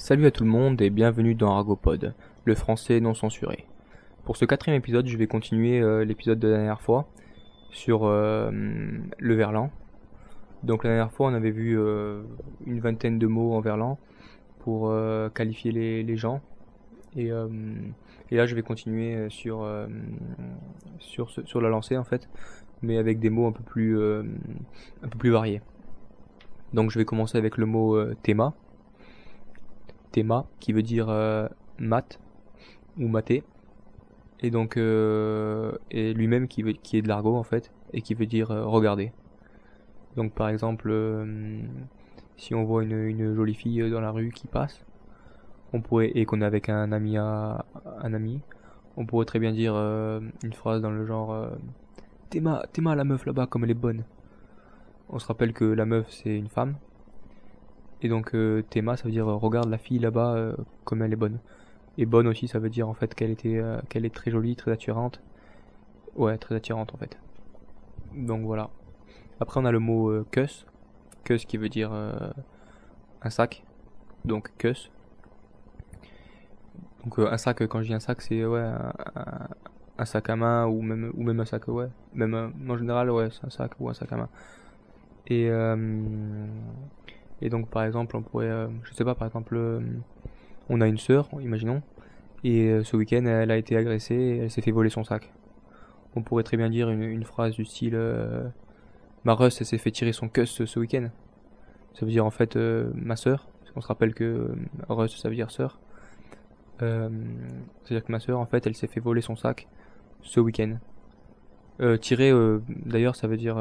Salut à tout le monde et bienvenue dans Argopod, le français non censuré. Pour ce quatrième épisode, je vais continuer euh, l'épisode de la dernière fois sur euh, le verlan. Donc la dernière fois, on avait vu euh, une vingtaine de mots en verlan pour qualifier les, gens. Et, là, je vais continuer sur la lancée en fait, mais avec des mots un peu plus, un peu plus variés. Donc je vais commencer avec le mot théma théma qui veut dire euh, mat ou maté. Et donc euh, lui-même qui qui est de l'argot en fait et qui veut dire euh, regarder. Donc par exemple si on voit une, jolie fille dans la rue qui passe on pourrait et qu'on est avec un ami à, un ami on pourrait très bien dire une phrase dans le genre Théma la meuf là-bas comme elle est bonne. On se rappelle que la meuf c'est une femme et donc euh, Théma, ça veut dire euh, regarde la fille là-bas euh, comme elle est bonne. Et bonne aussi, ça veut dire en fait qu'elle était, qu'elle est très jolie, très attirante. Ouais, très attirante en fait. Donc voilà. Après on a le mot cuss, cuss qui veut dire un sac. Donc cuss. Donc un sac, quand je dis un sac, c'est ouais un, sac à main ou même ou même un sac ouais, même en général ouais c'est un sac ou un sac à main. Et et donc par exemple, on pourrait, euh, je sais pas, par exemple, euh, on a une sœur, imaginons, et euh, ce week-end, elle a été agressée et elle s'est fait voler son sac. On pourrait très bien dire une, phrase du style Ma Russ, elle s'est fait tirer son cuss ce, week-end. Ça veut dire en fait ma sœur, qu'on se rappelle que Russ, ça veut dire sœur. C'est-à-dire que ma sœur, en fait, elle s'est fait voler son sac ce week-end. tirer, d'ailleurs, ça veut dire,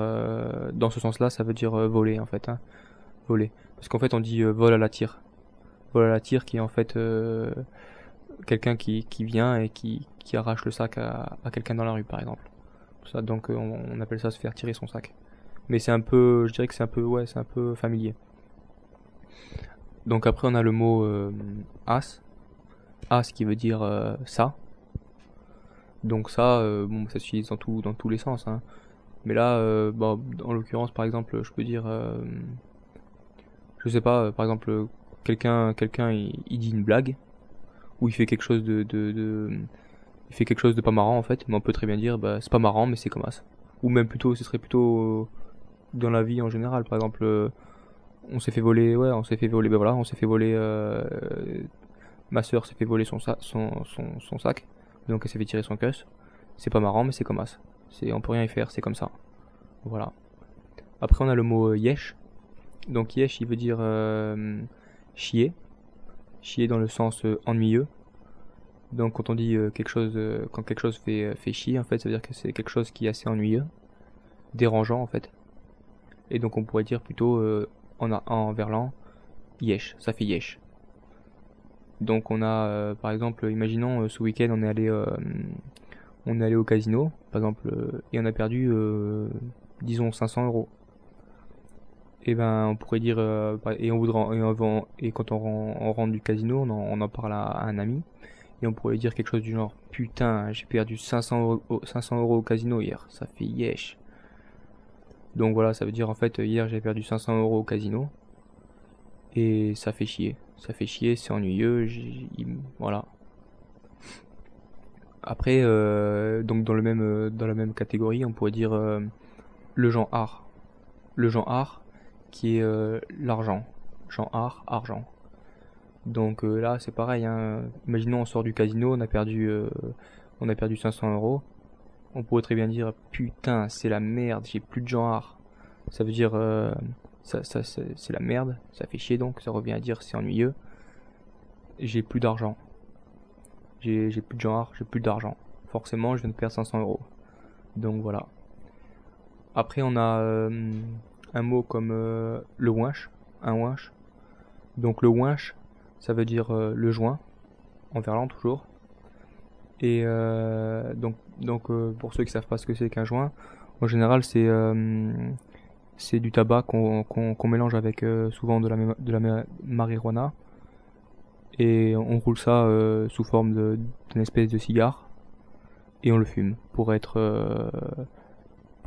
dans ce sens-là, ça veut dire voler en fait. Hein. Parce qu'en fait, on dit euh, vol à la tire. Vol à la tire qui est en fait euh, quelqu'un qui, qui vient et qui, qui arrache le sac à, quelqu'un dans la rue, par exemple. Donc euh, on, appelle ça se faire tirer son sac. Mais c'est un peu, je dirais que c'est un peu, ouais, c'est un peu familier. Donc après on a le mot as, as qui veut dire ça. Donc ça, bon, ça s'utilise dans dans tous les sens. Hein. Mais là, bon, en l'occurrence, par exemple, je peux dire je sais pas, euh, par exemple, euh, quelqu'un, quelqu'un, il, dit une blague, ou il fait quelque chose de, de, pas marrant en fait, mais on peut très bien dire, bah, c'est pas marrant, mais c'est comme ça. Ou même plutôt, ce serait plutôt euh, dans la vie en général, par exemple, on s'est fait voler, ouais, on s'est fait voler, ben voilà, on s'est fait voler, ma soeur s'est fait voler son, sac, donc elle s'est fait tirer son cuss. C'est pas marrant, mais c'est comme ça. On peut rien y faire, c'est comme ça. Voilà. Après, on a le mot yesh, donc yesh, il veut dire euh, chier. Chier dans le sens euh, ennuyeux. Donc quand on dit euh, quelque chose, quand quelque chose fait, fait chier, en fait, ça veut dire que c'est quelque chose qui est assez ennuyeux, dérangeant en fait. Et donc on pourrait dire plutôt en, en verlan, yesh, ça fait yesh. Donc on a, par exemple, imaginons ce week-end on est allé, on est allé au casino, par exemple, et on a perdu, disons 500 euros et eh ben on pourrait dire euh, et on voudra et, quand on, rentre du casino on en, parle à, un ami et on pourrait dire quelque chose du genre putain j'ai perdu 500 euros, 500 euros au casino hier ça fait yesh. Donc voilà ça veut dire en fait hier j'ai perdu 500 euros au casino et ça fait chier. Ça fait chier c'est ennuyeux voilà. Après euh, donc euh, dans la même catégorie on pourrait dire le genre art. Le genre art qui est euh, l'argent. Genre art, argent. Donc euh, là, c'est pareil. Hein. Imaginons on sort du casino, on a perdu, euh, on a perdu 500 euros. On pourrait très bien dire putain, c'est la merde, j'ai plus de genre. Ça veut dire c'est la merde, ça fait chier donc, ça revient à dire c'est ennuyeux. J'ai plus d'argent. J'ai plus de genre, j'ai plus d'argent. Forcément, je viens de perdre 500 euros. Donc voilà. Après, on a un mot comme euh, le winch, un winch. Donc le winch, ça veut dire euh, le joint, en verlan toujours. Et euh, donc, donc pour ceux qui savent pas ce que c'est qu'un joint, en général c'est c'est du tabac qu'on mélange avec souvent de la, de la marijuana et on roule ça sous forme d'une espèce de cigare et on le fume pour être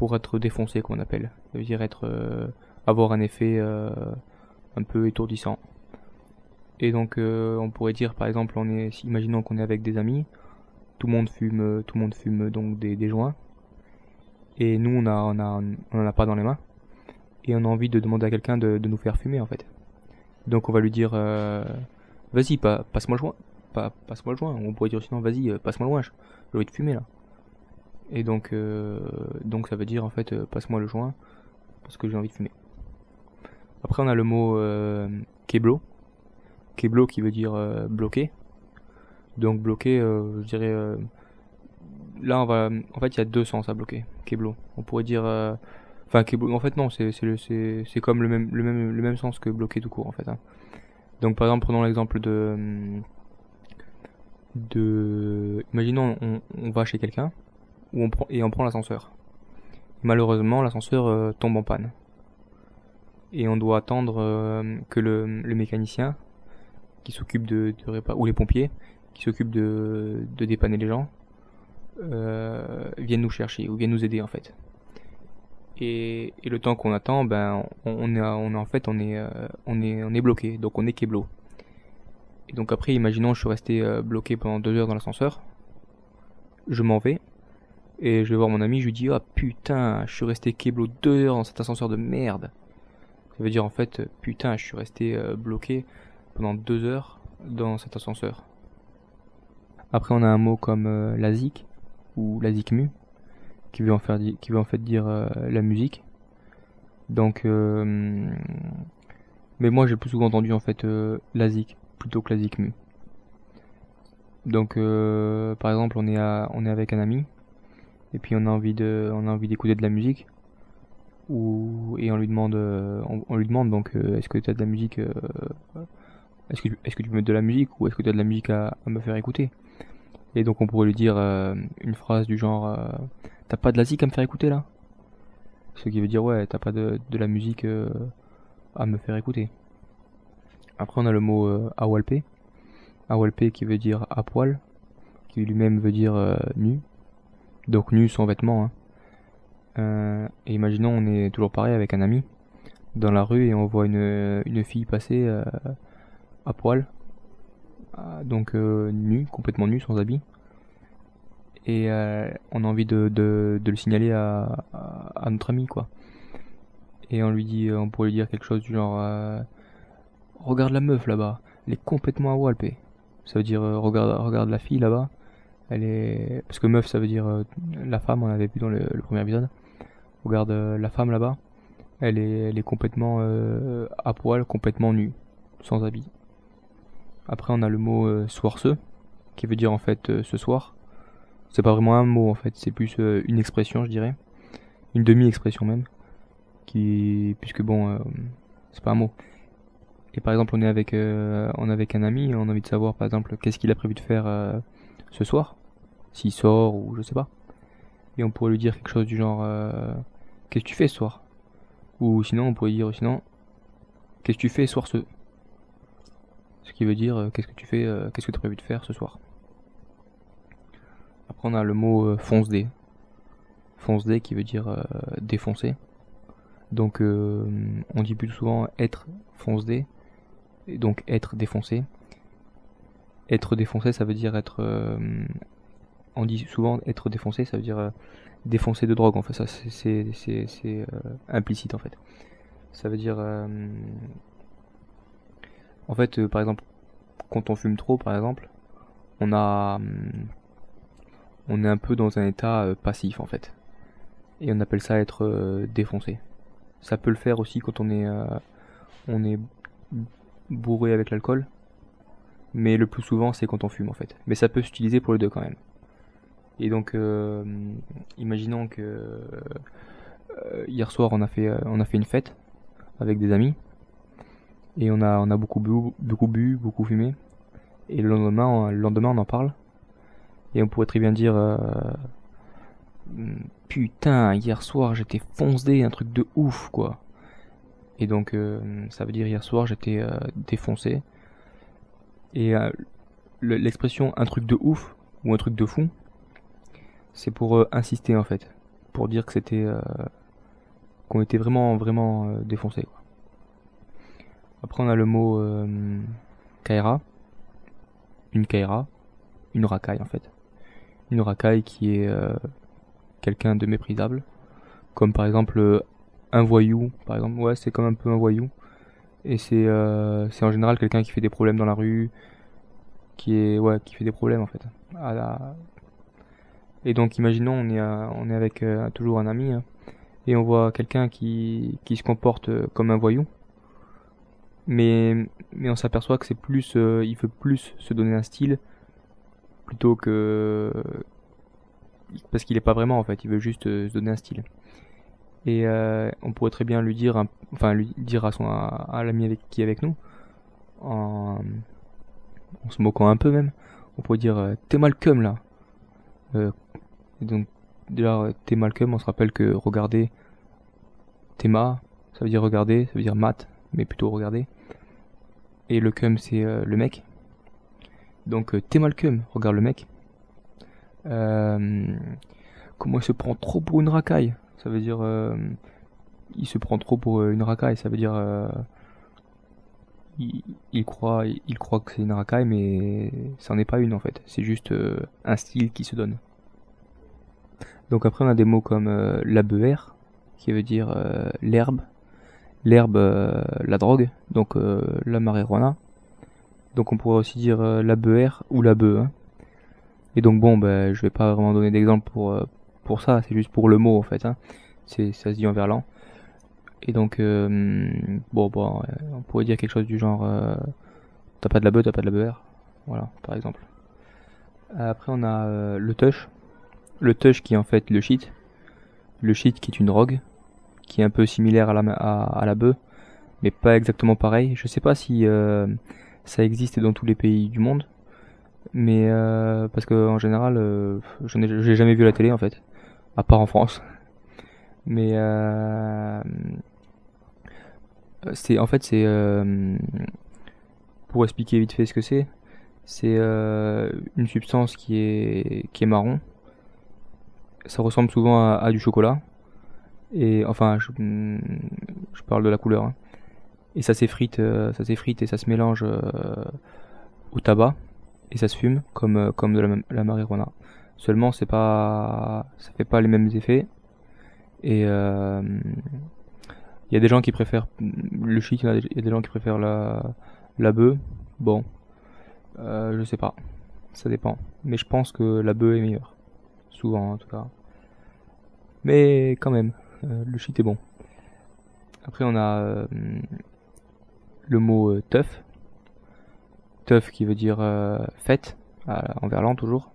pour être défoncé qu'on appelle. Ça veut dire être euh, avoir un effet euh, un peu étourdissant. Et donc on pourrait dire par exemple on est imaginons qu'on est avec des amis, tout le monde fume tout le monde fume donc des, joints et nous on a on a on en a pas dans les mains et on a envie de demander à quelqu'un de, nous faire fumer en fait. Donc on va lui dire euh, vas-y passe-moi le joint, pas passe-moi le joint. On pourrait dire sinon vas-y euh, passe-moi le joint, j'ai envie de fumer là. Et donc euh, donc ça veut dire en fait passe-moi le joint parce que j'ai envie de fumer. Après on a le mot keblo, keblo qui veut dire bloqué. Donc bloqué, je dirais là on va en fait il y a deux sens à bloquer keblo. On pourrait dire Enfin, en fait, non, c'est c'est comme le même, le, même, le même sens que bloquer tout court, en fait. Hein. Donc, par exemple, prenons l'exemple de. de Imaginons, on, on va chez quelqu'un on prend, et on prend l'ascenseur. Malheureusement, l'ascenseur euh, tombe en panne. Et on doit attendre euh, que le, le, mécanicien qui s'occupe de, ou les pompiers qui s'occupent de, de dépanner les gens, euh, viennent nous chercher ou viennent nous aider en fait. Et, le temps qu'on attend, ben, on, est, on en fait, on est, on est, on est bloqué, donc on est keblo. Et donc après, imaginons, je suis resté bloqué pendant deux heures dans l'ascenseur. Je m'en vais et je vais voir mon ami, je lui dis, ah putain, je suis resté keblo deux heures dans cet ascenseur de merde. Ça veut dire en fait, putain, je suis resté euh, bloqué pendant deux heures dans cet ascenseur. Après, on a un mot comme la zik ou la mu qui veut en faire qui veut en fait dire euh, la musique. Donc euh, mais moi j'ai plus souvent entendu en fait euh, la zik plutôt que la zik mu. Donc par exemple on est on est avec un ami et puis on a envie de on a envie d'écouter de la musique ou et on lui demande on, lui demande donc est-ce que tu as de la musique est-ce que est-ce que tu de la musique ou est-ce que tu as de la musique à, me faire écouter? Et donc on pourrait lui dire une phrase du genre T'as pas de la zik à me faire écouter là? Ce qui veut dire ouais, t'as pas de, de, la musique euh, à me faire écouter. Après on a le mot euh, awalpe. Awalpe qui veut dire à poil, qui lui-même veut dire euh, nu. Donc nu sans vêtements. Hein. Euh, et imaginons on est toujours pareil avec un ami dans la rue et on voit une, fille passer à poil. donc nu, complètement nu, sans habit et euh, on a envie de, le signaler à, notre ami quoi. Et on lui dit, on pourrait lui dire quelque chose du genre, euh, regarde la meuf là-bas, elle est complètement à walpé. Ça veut dire, euh, regarde, regarde la fille là-bas, elle est, parce que meuf ça veut dire la femme, on avait vu dans le, premier épisode. Regarde la femme là-bas, elle est, elle est complètement à poil, complètement nue, sans habit. Après on a le mot soirceux, qui veut dire en fait ce soir c'est pas vraiment un mot en fait, c'est plus euh, une expression, je dirais. Une demi-expression même. Qui, puisque bon, euh, c'est pas un mot. Et par exemple, on est avec, euh, on est avec un ami, on a envie de savoir par exemple qu'est-ce qu'il a prévu de faire ce soir, s'il sort ou je sais pas. Et on pourrait lui dire quelque chose du genre Qu'est-ce que tu fais ce soir? Ou sinon, on pourrait dire sinon Qu'est-ce que tu fais ce soir ce Ce qui veut dire Qu'est-ce que tu fais Qu'est-ce que tu as prévu de faire ce soir? Après, on a le mot euh, fonce-dé. Fonce-dé qui veut dire euh, défoncer. Donc, euh, on dit plus souvent être fonce-dé. Et donc, être défoncé. Être défoncé, ça veut dire être. on dit souvent être défoncé, ça veut dire défoncer de drogue. En fait, ça, c'est implicite en fait. Ça veut dire. en fait, par exemple, quand on fume trop, par exemple, on a on est un peu dans un état euh, passif en fait. Et on appelle ça être euh, défoncé. Ça peut le faire aussi quand on est, euh, on est bourré avec l'alcool. Mais le plus souvent c'est quand on fume en fait. Mais ça peut s'utiliser pour les deux quand même. Et donc, imaginons que hier soir on a fait, on a fait une fête avec des amis et on a, on a beaucoup bu, beaucoup bu, beaucoup fumé. Et le lendemain, le lendemain on en parle et on pourrait très bien dire euh, putain hier soir j'étais foncé un truc de ouf quoi. Et donc euh, ça veut dire hier soir j'étais euh, défoncé. Et l'expression un truc de ouf ou un truc de fou, c'est pour insister en fait, pour dire que c'était qu'on était vraiment vraiment défoncé. Après on a le mot kaira, une kaira, une racaille en fait. Une racaille qui est euh, quelqu'un de méprisable, comme par exemple euh, un voyou, par exemple, ouais c'est comme un peu un voyou, et c'est euh, c'est en général quelqu'un qui fait des problèmes dans la rue, qui est ouais qui fait des problèmes en fait. Et donc imaginons on est on est avec toujours un ami hein, et on voit quelqu'un qui qui se comporte comme un voyou mais mais on s'aperçoit que c'est plus euh, il veut plus se donner un style plutôt que parce qu'il est pas vraiment en fait il veut juste euh, se donner un style et euh, on pourrait très bien lui dire enfin lui dire à à, l'ami qui est avec nous en, se moquant un peu même on pourrait dire t'es Malcolm là et donc déjà t'es Malcolm on se rappelle que regarder Théma ça veut dire regarder ça veut dire mat mais plutôt regarder. Et le cum, c'est euh, le mec. Donc, euh, t'es mal cum, regarde le mec. Euh, comment il se prend trop pour une racaille Ça veut dire. il se prend trop pour une racaille, ça veut dire. Il, croit, il croit que c'est une racaille, mais ça n'en est pas une en fait. C'est juste un style qui se donne. Donc après on a des mots comme la beère, qui veut dire l'herbe, l'herbe, euh, la drogue, donc euh, la marijuana. Donc on pourrait aussi dire euh, la beurre ou la bœuf. Hein. Et donc bon, ben, je vais pas vraiment donner d'exemple pour pour ça, c'est juste pour le mot en fait. Hein. C'est ça se dit en verlan. Et donc bon bon, on pourrait dire quelque chose du genre t'as pas de la bœuf, t'as pas de la beurre. Voilà, par exemple. Après on a le tush. Le tush qui est en fait le shit. Le shit qui est une drogue qui est un peu similaire à la, à, la bœuf, mais pas exactement pareil. Je sais pas si euh, ça existe dans tous les pays du monde, mais euh, parce que en général, euh, je n'ai jamais vu la télé en fait, à part en France. Mais euh, c'est en fait c'est pour expliquer vite fait ce que c'est, c'est une substance qui est qui est marron. Ça ressemble souvent à du chocolat et enfin, je, je parle de la couleur. Hein. Et ça s'effrite, euh, ça s'effrite et ça se mélange euh, au tabac et ça se fume comme euh, comme de la, la marijuana. Seulement, c'est pas, ça fait pas les mêmes effets. Et il y a des gens qui préfèrent le shit, il y, a des gens qui préfèrent la la bœuf. Bon, je sais pas, ça dépend. Mais je pense que la bœuf est meilleure, souvent en tout cas. Mais quand même, euh, le shit est bon. Après, on a euh, le mot euh, teuf. Teuf qui veut dire fête, en verlan toujours.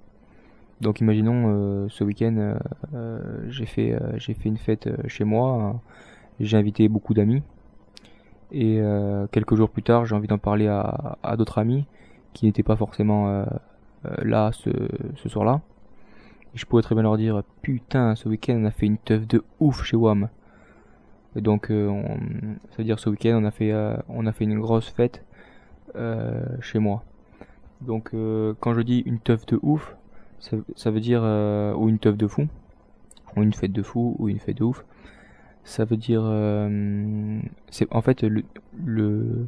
Donc imaginons ce week-end j'ai fait j'ai fait une fête chez moi, j'ai invité beaucoup d'amis et quelques jours plus tard j'ai envie d'en parler à, d'autres amis qui n'étaient pas forcément là ce, soir-là je pourrais très bien leur dire putain ce week-end on a fait une teuf de ouf chez WAM. Et donc euh, ça veut dire ce week-end on a fait euh, on a fait une grosse fête euh, chez moi. Donc quand je dis une teuf de ouf, ça, veut dire ou une teuf de fou, ou une fête de fou, ou une fête de ouf. Ça veut dire c'est en fait le, le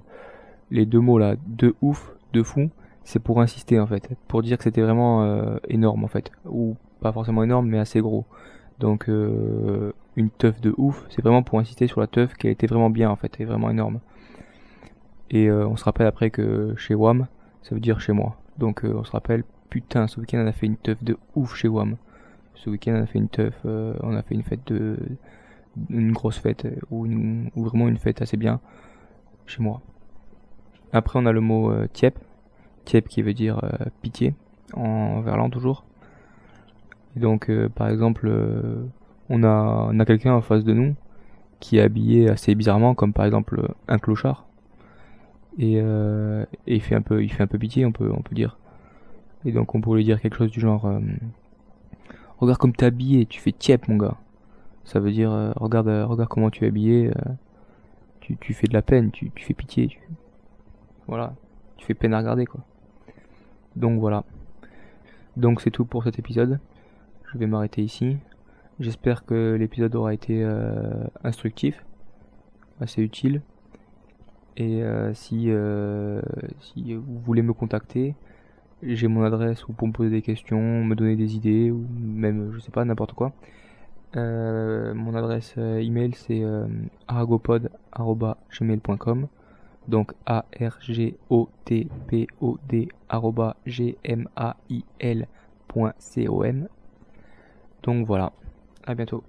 les deux mots là de ouf, de fou, c'est pour insister en fait, pour dire que c'était vraiment énorme en fait, ou pas forcément énorme, mais assez gros. Donc euh, une teuf de ouf, c'est vraiment pour insister sur la teuf qui a été vraiment bien en fait, et vraiment énorme. Et euh, on se rappelle après que chez WAM, ça veut dire chez moi. Donc euh, on se rappelle, putain, ce week-end on a fait une teuf de ouf chez WAM. Ce week-end on a fait une teuf, on a fait une fête de... une grosse fête, ou, une, ou vraiment une fête assez bien chez moi. Après on a le mot tiep, tiep qui veut dire pitié, en verlan toujours donc, euh, par exemple, euh, on a, on a quelqu'un en face de nous qui est habillé assez bizarrement, comme par exemple un clochard. Et, euh, et, il fait un peu, il fait un peu pitié, on peut, on peut dire. Et donc, on pourrait dire quelque chose du genre, regarde comme t'es habillé, tu fais tiep, mon gars. Ça veut dire, regarde, regarde comment tu es habillé, tu, tu fais de la peine, tu, fais pitié. Voilà, tu fais peine à regarder, quoi. Donc voilà. Donc c'est tout pour cet épisode je vais m'arrêter ici. J'espère que l'épisode aura été euh, instructif, assez utile. Et euh, si, euh, si vous voulez me contacter, j'ai mon adresse pour me poser des questions, me donner des idées, ou même, je sais pas, n'importe quoi. Euh, mon adresse email c'est argopod.gmail.com donc a r g o t p o d g m a i l donc voilà, à bientôt.